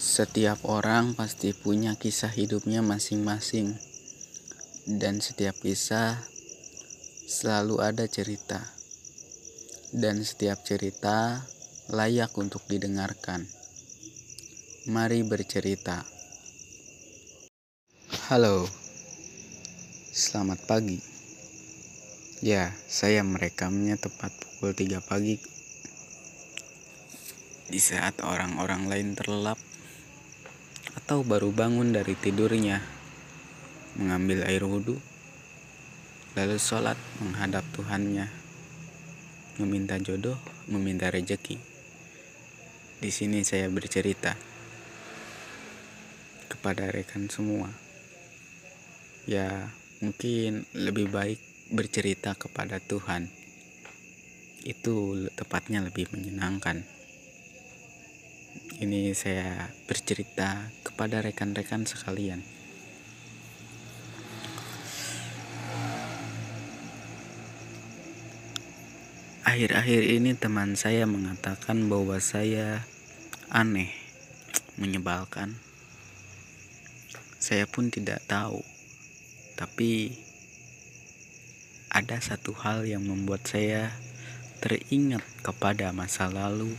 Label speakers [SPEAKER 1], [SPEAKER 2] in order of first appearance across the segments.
[SPEAKER 1] Setiap orang pasti punya kisah hidupnya masing-masing, dan setiap kisah selalu ada cerita, dan setiap cerita layak untuk didengarkan. Mari bercerita. Halo, selamat pagi. Ya, saya merekamnya tepat pukul 3 pagi di saat orang-orang lain terlelap atau baru bangun dari tidurnya, mengambil air wudhu, lalu sholat menghadap Tuhannya, meminta jodoh, meminta rejeki. Di sini saya bercerita kepada rekan semua. Ya, mungkin lebih baik bercerita kepada Tuhan. Itu tepatnya lebih menyenangkan ini saya bercerita kepada rekan-rekan sekalian. Akhir-akhir ini teman saya mengatakan bahwa saya aneh, menyebalkan. Saya pun tidak tahu, tapi ada satu hal yang membuat saya teringat kepada masa lalu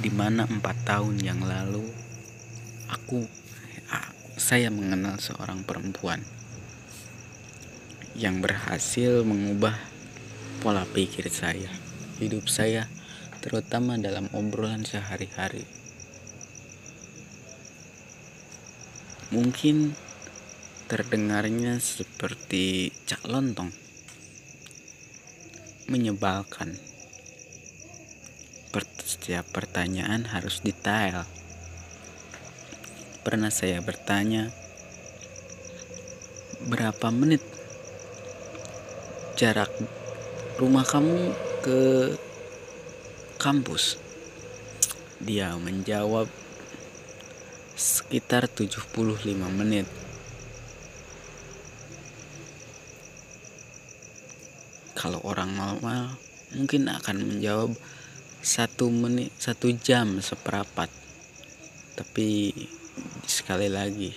[SPEAKER 1] di mana empat tahun yang lalu aku, saya mengenal seorang perempuan yang berhasil mengubah pola pikir saya, hidup saya, terutama dalam obrolan sehari-hari. Mungkin terdengarnya seperti cak lontong, menyebalkan setiap pertanyaan harus detail. Pernah saya bertanya, berapa menit jarak rumah kamu ke kampus? Dia menjawab sekitar 75 menit. Kalau orang normal mungkin akan menjawab satu menit satu jam seperapat. Tapi sekali lagi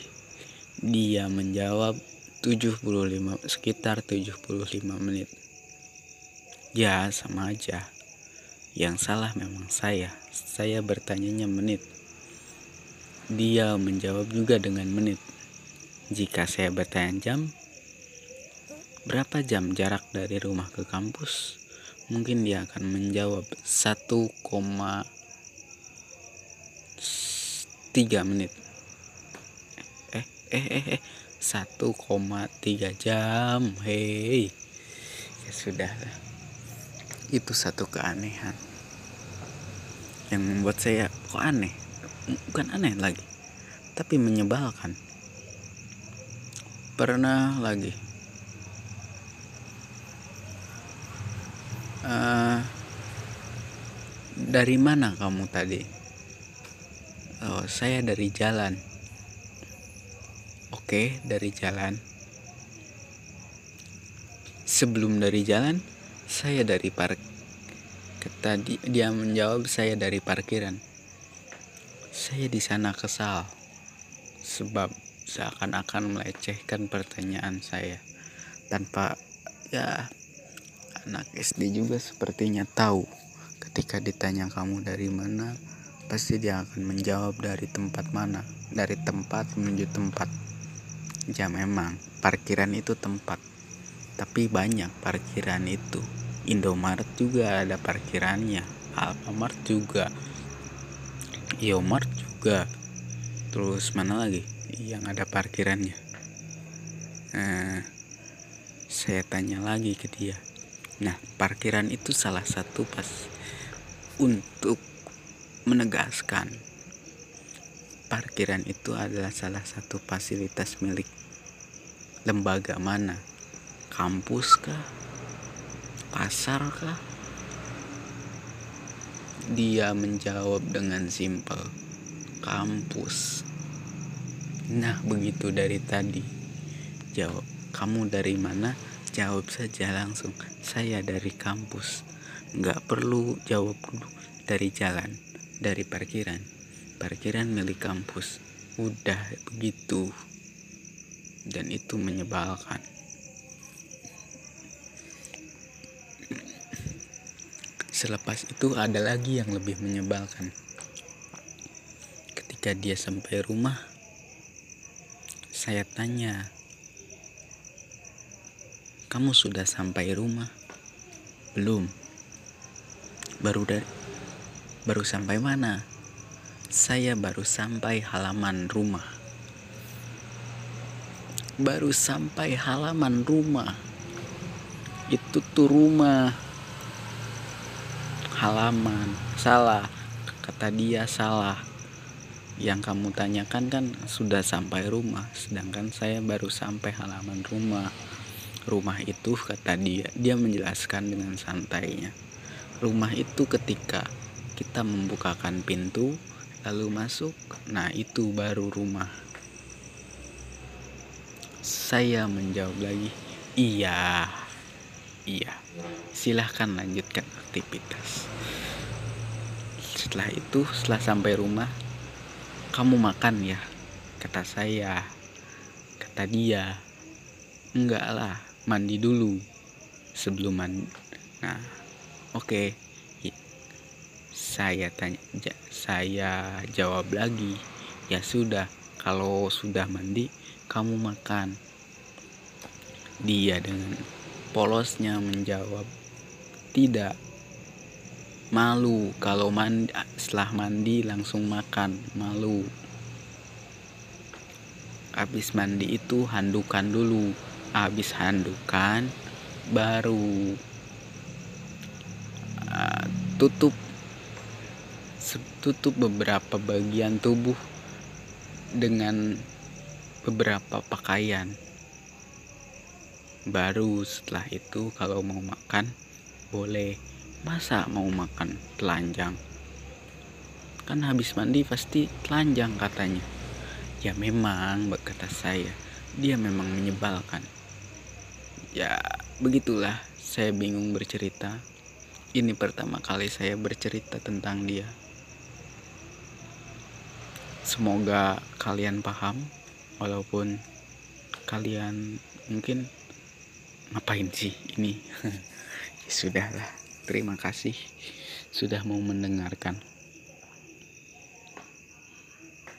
[SPEAKER 1] dia menjawab 75 sekitar 75 menit. Ya sama aja. Yang salah memang saya. Saya bertanyanya menit. Dia menjawab juga dengan menit. Jika saya bertanya jam berapa jam jarak dari rumah ke kampus mungkin dia akan menjawab 1,3 menit. Eh eh eh eh. 1,3 jam. Hei. Ya sudah itu satu keanehan. Yang membuat saya kok aneh. Bukan aneh lagi tapi menyebalkan. Pernah lagi uh, dari mana kamu tadi? Oh saya dari jalan. Oke dari jalan. Sebelum dari jalan saya dari park tadi dia menjawab saya dari parkiran. Saya di sana kesal sebab seakan-akan melecehkan pertanyaan saya. Tanpa ya anak SD juga sepertinya tahu ketika ditanya kamu dari mana pasti dia akan menjawab dari tempat mana dari tempat menuju tempat. Ya memang parkiran itu tempat tapi banyak parkiran itu. Indomaret juga ada parkirannya Alfamart juga Yomart juga. Terus mana lagi yang ada parkirannya? Eh, saya tanya lagi ke dia Nah, parkiran itu salah satu pas untuk menegaskan parkiran itu adalah salah satu fasilitas milik lembaga mana? Kampus kah? Pasar kah? Dia menjawab dengan simpel, kampus. Nah, begitu dari tadi. Jawab, kamu dari mana? Jawab saja langsung, saya dari kampus. Nggak perlu jawab dulu dari jalan, dari parkiran. parkiran milik kampus. Udah begitu. Dan itu menyebalkan. Selepas itu ada lagi yang lebih menyebalkan. Ketika dia sampai rumah, saya tanya, "Kamu sudah sampai rumah?" "Belum." "Baru dari baru sampai mana?" "Saya baru sampai halaman rumah." "Baru sampai halaman rumah." Itu tuh rumah halaman salah kata dia salah yang kamu tanyakan kan sudah sampai rumah sedangkan saya baru sampai halaman rumah rumah itu kata dia dia menjelaskan dengan santainya. Rumah itu ketika kita membukakan pintu lalu masuk nah itu baru rumah. Saya menjawab lagi iya iya. Silahkan lanjutkan aktivitas. Setelah itu setelah sampai rumah kamu makan ya? kata saya. Kata dia enggak lah mandi dulu sebelum mandi. Nah oke. Okay. saya tanya saya jawab lagi. Ya sudah kalau sudah mandi kamu makan. Dia dengan polosnya menjawab tidak. Malu kalau mandi setelah mandi langsung makan. Malu. Habis mandi itu handukan dulu habis handukan baru uh, tutup tutup beberapa bagian tubuh dengan beberapa pakaian. Baru setelah itu kalau mau makan boleh. Masa mau makan telanjang? Kan habis mandi pasti telanjang katanya. Ya memang kata saya dia memang menyebalkan ya begitulah saya bingung bercerita. Ini pertama kali saya bercerita tentang dia. Semoga kalian paham walaupun kalian mungkin ngapain sih ini? Ya sudahlah Terima kasih sudah mau mendengarkan.